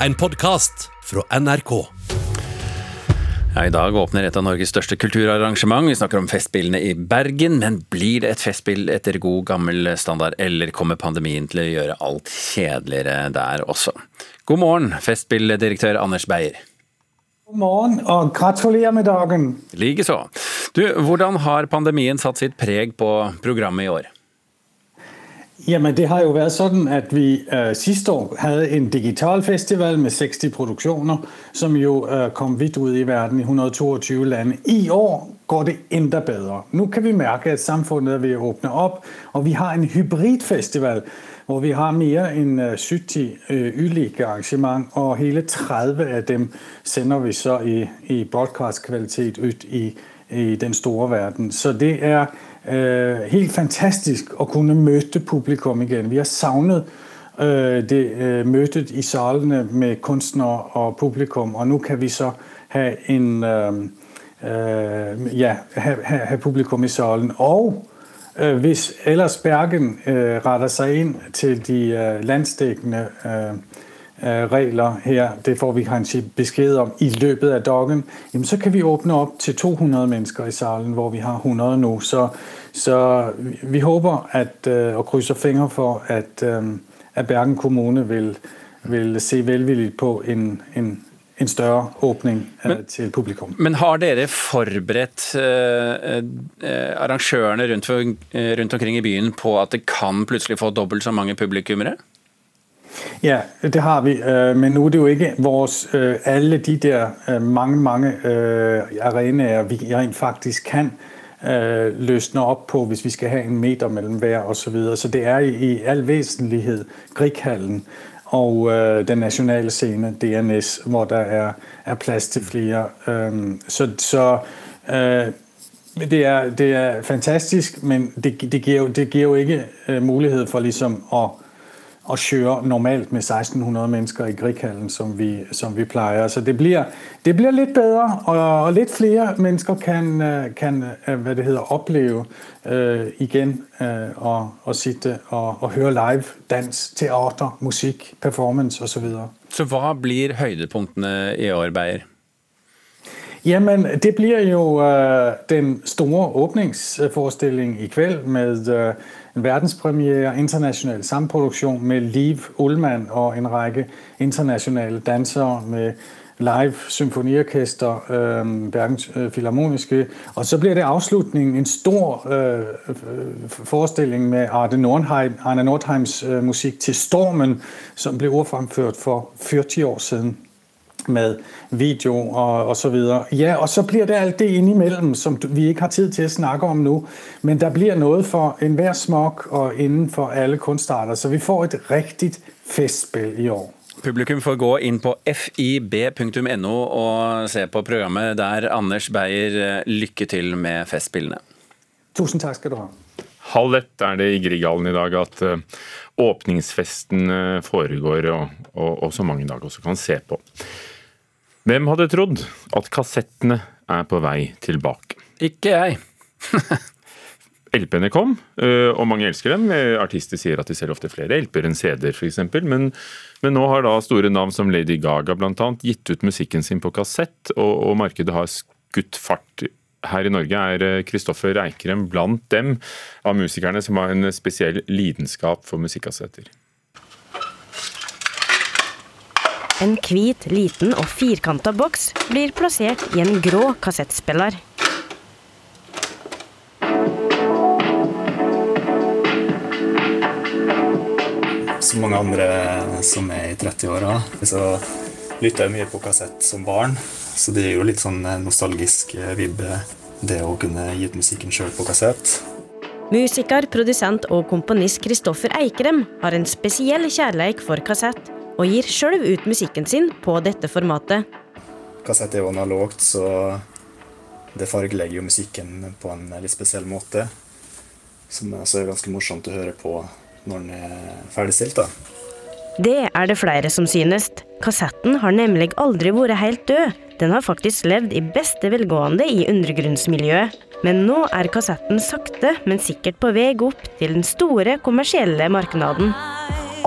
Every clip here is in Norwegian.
en podkast fra NRK. Ja, I dag åpner et av Norges største kulturarrangement. Vi snakker om Festspillene i Bergen. Men blir det et festspill etter god gammel standard, eller kommer pandemien til å gjøre alt kjedeligere der også? God morgen, Festspilldirektør Anders Beyer. God morgen, og gratulerer med dagen. Likeså. Du, hvordan har pandemien satt sitt preg på programmet i år? Jamen, det har jo vært sånn at vi øh, sidste år hadde en digital festival med 60 produksjoner, som jo øh, kom vidt ut i verden i 122 land. I år går det enda bedre. Nå kan vi merke at samfunnet er ved å åpne opp, og vi har en hybridfestival hvor vi har mer enn 70 ylike ulike arrangement, og hele 30 av dem sender vi så i, i broadcast-kvalitet ut i, i den store verden. Så det er øh, helt fantastisk å kunne møte publikum igjen. Vi har savnet øh, det øh, møtet i salene med kunstnere og publikum, og nå kan vi så ha en ja, ha, ha publikum i salen. Og hvis ellers Bergen retter seg inn til de landsdekkende regler her, det får vi kanskje beskjed om i løpet av dagen, så kan vi åpne opp til 200 mennesker i salen, hvor vi har 100 nå. Så, så vi håper at, og krysser fingre for at, at Bergen kommune vil, vil se velvillig på en, en en større åpning men, til publikum. Men har dere forberedt eh, arrangørene rundt, rundt, omkring i byen på at det kan plutselig få dobbelt så mange publikummere? Ja, det har vi. Men nå er det jo ikke vores, alle de der mange, mange arenaer vi rent faktisk kan løsne opp på hvis vi skal ha en meter mellom hver osv. Så, så det er i all vesentlighet Grieghallen og den nasjonale scene, DNS, hvor der er, er plass til flere. Så, så det, er, det, er, fantastisk, men det, det, gir, jo, det gir jo ikke mulighet for liksom å og kjøre normalt med 1600 mennesker i Grieghallen, som vi, som vi pleier. Så det blir, det blir litt bedre, og, og, litt flere mennesker kan, kan hva det heter, oppleve uh, igjen uh, og, og, sitte og, og, høre live dans, teater, musikk, performance osv. Så, videre. så hva blir høydepunktene i år, Beyer? Jamen, det blir jo uh, den store åpningsforestillingen i kveld med en verdenspremiere, internasjonal samproduksjon med Liv Ullmann og en rekke internasjonale dansere med live symfoniorkester, øh, Bergens øh, Filharmoniske. Og så blir det avslutningen, en stor øh, forestilling med Arne, Nordheim, Arne Nordheims øh, musikk til 'Stormen', som ble ordfremført for 40 år siden med video og, og så videre. Ja, og så blir det alt det innimellom som vi ikke har tid til å snakke om nå. Men der blir noe for enhver smak og innenfor alle kunstarter. Så vi får et riktig festspill i år. Publikum får gå inn på fib.no og se på programmet der. Anders Beyer, lykke til med Festspillene. Tusen takk skal du ha. Halv ett er det i Grieghallen i dag at åpningsfesten foregår, og, og, og så mange i dag også kan se på. Hvem hadde trodd at kassettene er på vei tilbake? Ikke jeg. LP-ene kom, øh, og mange elsker dem. Artister sier at de selger ofte flere LP-er enn CD-er f.eks. Men, men nå har da store navn som Lady Gaga blant annet gitt ut musikken sin på kassett, og, og markedet har skutt fart. Her i Norge er Kristoffer Eikrem blant dem av musikerne som har en spesiell lidenskap for musikkassetter. En hvit, liten og firkanta boks blir plassert i en grå kassettspiller. Som mange andre som er i 30-åra, så lytter jeg mye på kassett som barn. Så det gir jo litt sånn nostalgisk vibbe, det å kunne gi ut musikken sjøl på kassett. Musiker, produsent og komponist Kristoffer Eikrem har en spesiell kjærleik for kassett og gir sjøl ut musikken sin på dette formatet. Kassett er jo analogt, så det fargelegger jo musikken på en litt spesiell måte. Som også er ganske morsomt å høre på når den er ferdigstilt. da. Det er det flere som synes. Kassetten har nemlig aldri vært helt død. Den har faktisk levd i beste velgående i undergrunnsmiljøet. Men nå er kassetten sakte, men sikkert på vei opp til den store kommersielle markedet.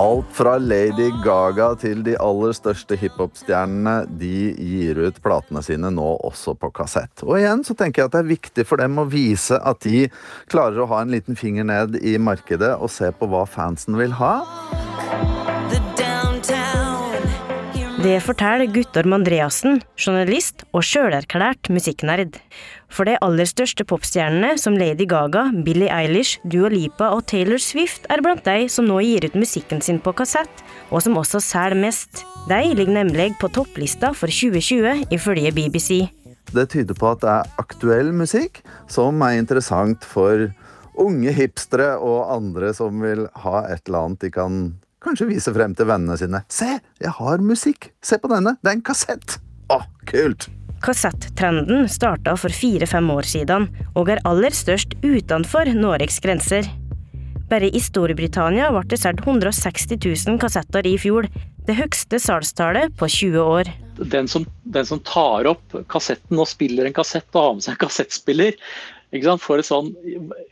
Alt fra Lady Gaga til de aller største hiphop-stjernene de gir ut platene sine nå også på kassett. Og igjen så tenker jeg at det er viktig for dem å vise at de klarer å ha en liten finger ned i markedet og se på hva fansen vil ha. Det forteller Guttorm Andreassen, journalist og sjølerklært musikknerd. For de aller største popstjernene, som Lady Gaga, Billie Eilish, Dua Lipa og Taylor Swift, er blant de som nå gir ut musikken sin på kassett, og som også selger mest. De ligger nemlig på topplista for 2020, ifølge BBC. Det tyder på at det er aktuell musikk som er interessant for unge hipstere og andre som vil ha et eller annet de kan kanskje vise frem til vennene sine. Se, jeg har musikk! Se på denne! Det er en kassett! Å, kult! Kassettrenden starta for fire-fem år siden, og er aller størst utenfor Norges grenser. Bare i Storbritannia ble det solgt 160 000 kassetter i fjor, det høyeste salgstallet på 20 år. Den som, den som tar opp kassetten og spiller en kassett og har med seg en kassettspiller, sånn,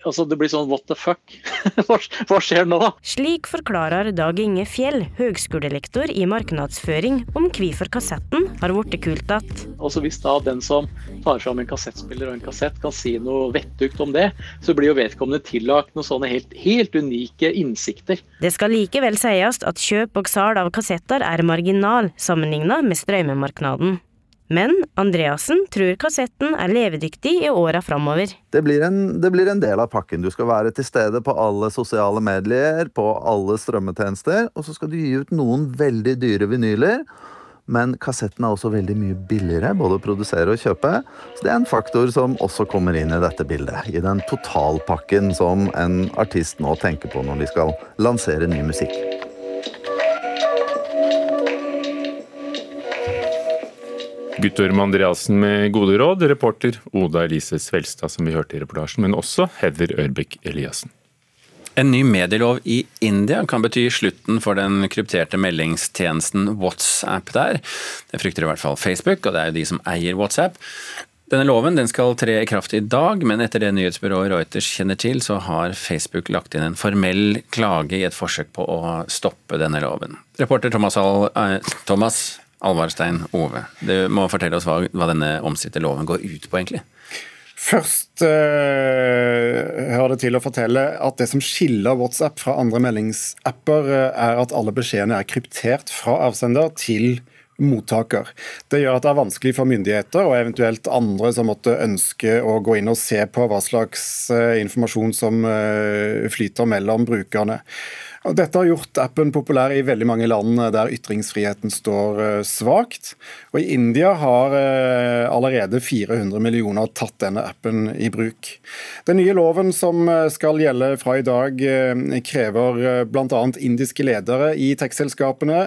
altså det blir sånn what the fuck? hva, skjer nå? Slik forklarer Dag Inge Fjell, høgskolelektor i markedsføring, om hvorfor kassetten har blitt kult igjen. Altså Hvis da den som tar fram en kassettspiller og en kassett kan si noe vettugt om det, så blir jo vedkommende tillagt noen sånne helt, helt unike innsikter. Det skal likevel sies at kjøp og salg av kassetter er marginal sammenlignet med strømmemarkedet. Men Andreassen tror kassetten er levedyktig i åra framover. Det det blir en del av pakken. Du skal være til stede på alle sosiale medier, på alle strømmetjenester, og så skal du gi ut noen veldig dyre vinyler. Men kassetten er også veldig mye billigere både å produsere og kjøpe. Så det er en faktor som også kommer inn i dette bildet. I den totalpakken som en artist nå tenker på når de skal lansere ny musikk. Guttorm Andreassen med gode råd, reporter Oda Elise Svelstad, som vi hørte i reportasjen, men også Heather Ørbekk Eliassen. En ny medielov i India kan bety slutten for den krypterte meldingstjenesten WhatsApp der. Det frykter i hvert fall Facebook, og det er jo de som eier WhatsApp. Denne loven den skal tre i kraft i dag, men etter det nyhetsbyrået Reuters kjenner til, så har Facebook lagt inn en formell klage i et forsøk på å stoppe denne loven. Reporter Thomas, Al eh, Thomas Alvarstein Ove, du må fortelle oss hva, hva denne omstridte loven går ut på, egentlig? Først uh, hører det til å fortelle at det som skiller WhatsApp fra andre meldingsapper, uh, er at alle beskjedene er kryptert fra avsender til mottaker. Det gjør at det er vanskelig for myndigheter og eventuelt andre som måtte ønske å gå inn og se på hva slags uh, informasjon som flyter mellom brukerne. Dette har gjort appen populær i veldig mange land der ytringsfriheten står eh, svakt. Og I India har eh, allerede 400 millioner tatt denne appen i bruk. Den nye loven som eh, skal gjelde fra i dag, krever bl.a. indiske ledere i tekstselskapene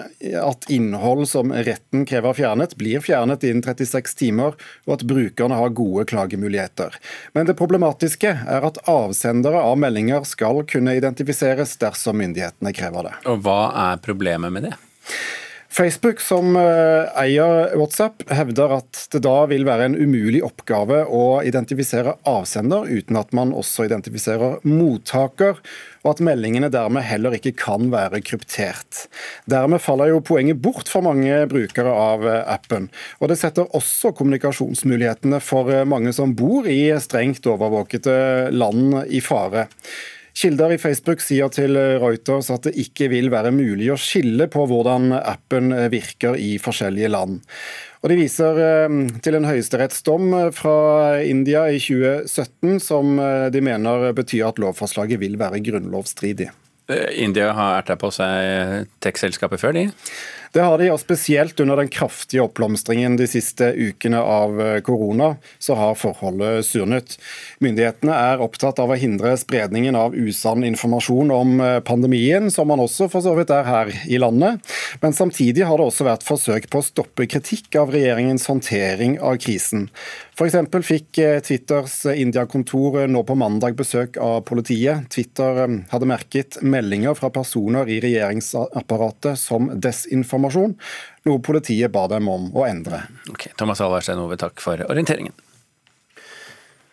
at innhold som retten krever fjernet, blir fjernet innen 36 timer, og at brukerne har gode klagemuligheter. Men det problematiske er at avsendere av meldinger skal kunne identifiseres dersom myndighetene krever det. Og Hva er problemet med det? Facebook, som eh, eier WhatsApp, hevder at det da vil være en umulig oppgave å identifisere avsender uten at man også identifiserer mottaker, og at meldingene dermed heller ikke kan være kryptert. Dermed faller jo poenget bort for mange brukere av eh, appen. Og det setter også kommunikasjonsmulighetene for eh, mange som bor i strengt overvåkede land i fare. Kilder i Facebook sier til Reuters at det ikke vil være mulig å skille på hvordan appen virker i forskjellige land. Og De viser eh, til en høyesterettsdom fra India i 2017 som eh, de mener betyr at lovforslaget vil være grunnlovsstridig. Eh, India har erta på seg tech-selskapet før, de? Det har de, og spesielt under den kraftige oppblomstringen de siste ukene av eh, korona, så har forholdet surnet. Myndighetene er opptatt av å hindre spredningen av usann informasjon om eh, pandemien, som man også for så vidt er her i landet. Men samtidig har det også vært forsøk på å stoppe kritikk av regjeringens håndtering av krisen. F.eks. fikk eh, Twitters India-kontor nå på mandag besøk av politiet. Twitter hadde merket meldinger fra personer i regjeringsapparatet som desinformasjon informasjon, noe politiet ba dem om å endre. Ok, Thomas Alvarstein Ove, takk for orienteringen.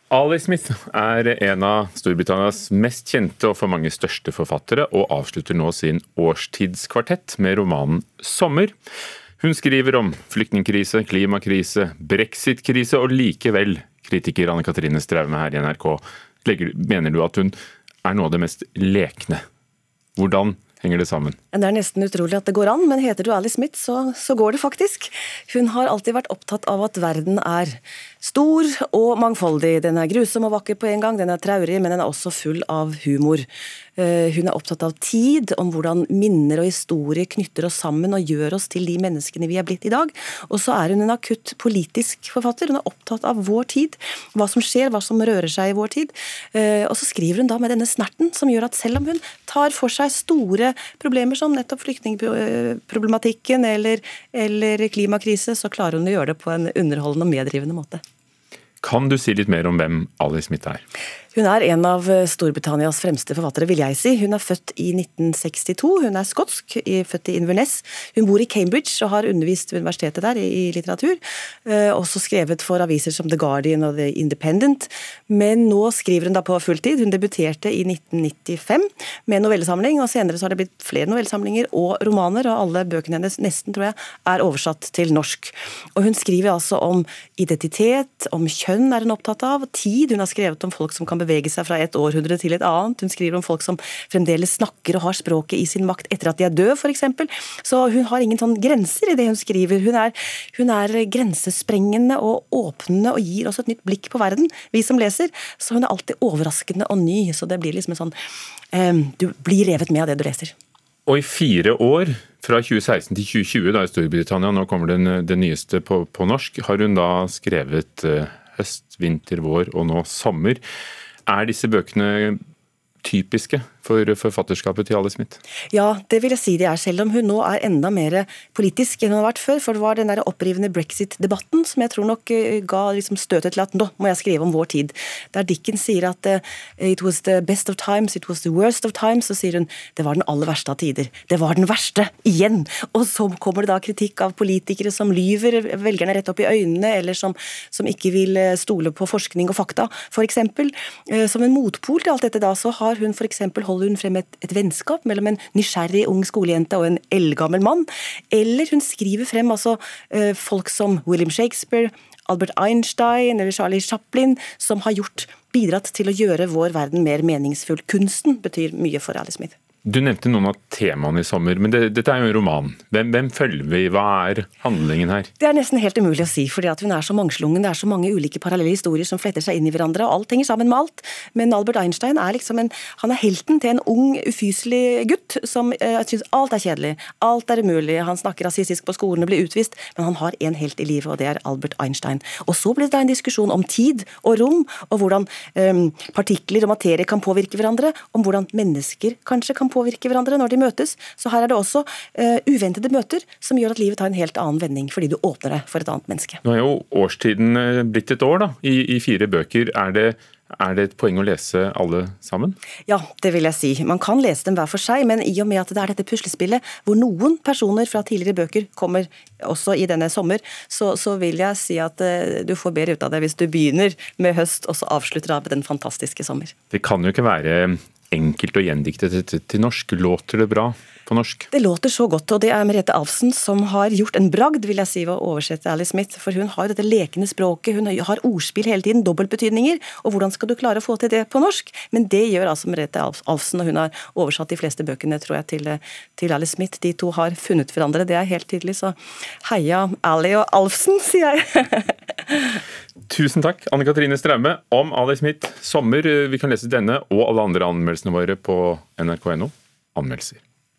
Ali Smith er en av Storbritannias mest kjente og for mange største forfattere, og avslutter nå sin årstidskvartett med romanen 'Sommer'. Hun skriver om flyktningkrise, klimakrise, brexit-krise, og likevel, kritiker Anne Katrine Straume her i NRK, mener du at hun er noe av det mest lekne. Hvordan henger det sammen? Det er nesten utrolig at det går an, men heter du Ali Smith, så, så, går det faktisk. Hun har alltid vært opptatt av at verden er stor og mangfoldig. Den er grusom og vakker på en gang, den er traurig, men den er også full av humor. Eh, hun er opptatt av tid, om hvordan minner og historie knytter oss sammen og gjør oss til de menneskene vi er blitt i dag. Og så er hun en akutt politisk forfatter. Hun er opptatt av vår tid, hva som skjer, hva som rører seg i vår tid. Eh, og så skriver hun da med denne snerten som gjør at selv om hun tar for seg store problemer som nettopp flyktningproblematikken eller, eller klimakrise, så klarer hun å gjøre det på en underholdende og meddrivende måte. Kan du si litt mer om hvem Alice Smith er? Hun er en av eh, Storbritannias fremste forfattere, vil jeg si. Hun er født i 1962. Hun er skotsk, født i Inverness. Hun bor i Cambridge og har undervist ved universitetet der i litteratur. Eh, også skrevet for aviser som The Guardian og The Independent. Men nå skriver hun da på fulltid. Hun debuterte i 1995 med novellesamling, og senere så har det blitt flere novellesamlinger og romaner, og alle bøkene hennes, nesten tror jeg, er oversatt til norsk. Og hun skriver altså om identitet, om kjønn er hun opptatt av, tid. Hun har skrevet om folk som kan bevege seg fra et århundre til et annet. Hun skriver om folk som fremdeles snakker og har språket i sin makt etter at de er døde, f.eks. Så hun har ingen sånn grenser i det hun skriver. Hun er, hun er grensesprengende og åpnende og gir også et nytt blikk på verden, vi som leser. Så hun er alltid overraskende og ny. Så det blir liksom en sånn um, Du blir revet med av det du leser. Og i fire år, fra 2016 til 2020, da i Storbritannia, nå kommer den, det nyeste på, på, norsk, har hun da skrevet uh, høst, vinter, vår og nå sommer. Er disse bøkene typiske for forfatterskapet til Alice Smith? Ja, det vil jeg si det er, selv om hun nå er enda mer politisk enn hun har vært før. For det var den der opprivende brexit-debatten som jeg tror nok eh, ga liksom støtet til at nå må jeg skrive om vår tid. Der Dickens sier at uh, it was the best of times, it was the worst of times, så sier hun det var den aller verste av tider. Det var den verste, igjen! Og så kommer det da kritikk av politikere som lyver velgerne rett opp i øynene, eller som, som ikke vil eh, stole på forskning og fakta, f.eks. Som en motpol til alt dette da, så har hun f.eks. holdt holder hun frem et, et, vennskap mellom en nysgjerrig ung skolejente og en eldgammel mann. Eller hun skriver frem altså, uh, folk som William Shakespeare, Albert Einstein eller Charlie Chaplin, som har gjort, bidratt til å gjøre vår verden mer meningsfull. Kunsten betyr mye for Alice Smith. Du nevnte noen av temaene i sommer, men det, dette er jo en roman. Hvem, hvem, følger vi? Hva er handlingen her? Det er nesten helt umulig å si, fordi hun er så mangslungen. Det er så mange ulike parallelle historier som fletter seg inn i hverandre, og alt henger sammen med alt. Men Albert Einstein er liksom en, han er helten til en ung, ufyselig gutt som uh, syns alt er kjedelig, alt er umulig. Han snakker rasistisk på skolen og blir utvist, men han har en helt i livet, og det er Albert Einstein. Og så blir det en diskusjon om tid og rom, og hvordan um, partikler og materie kan påvirke hverandre, om hvordan mennesker kanskje kan påvirke hverandre når de møtes. Så her er det også uh, uventede møter som gjør at livet tar en helt annen vending, fordi du åpner deg for et annet menneske. Nå er jo årstiden eh, blitt et år, da, i, i fire bøker. Er det er det et poeng å lese alle sammen? Ja, det vil jeg si. Man kan lese dem hver for seg, men i og med at det er dette puslespillet hvor noen personer fra tidligere bøker kommer også i denne sommer, så, så vil jeg si at uh, du får bedre ut av det hvis du begynner med høst og så avslutter av med den fantastiske sommer. Det kan jo ikke være enkelt å gjendikte til, til, til norsk. Låter det bra? På norsk? Det låter så godt, og det er Merete Alfsen som har gjort en bragd vil jeg si, ved å oversette Alice Smith. For hun har dette lekende språket, hun har ordspill hele tiden, dobbeltbetydninger. Og hvordan skal du klare å få til det på norsk? Men det gjør altså Merete Alfsen, og hun har oversatt de fleste bøkene, tror jeg, til, til Alice Smith. De to har funnet hverandre, det er helt tydelig. Så heia Ali og Alfsen, sier jeg. Tusen takk, Anne Katrine Straume, om Ali Smith. Sommer. Vi kan lese denne og alle andre anmeldelsene våre på nrk.no. Anmeldelser.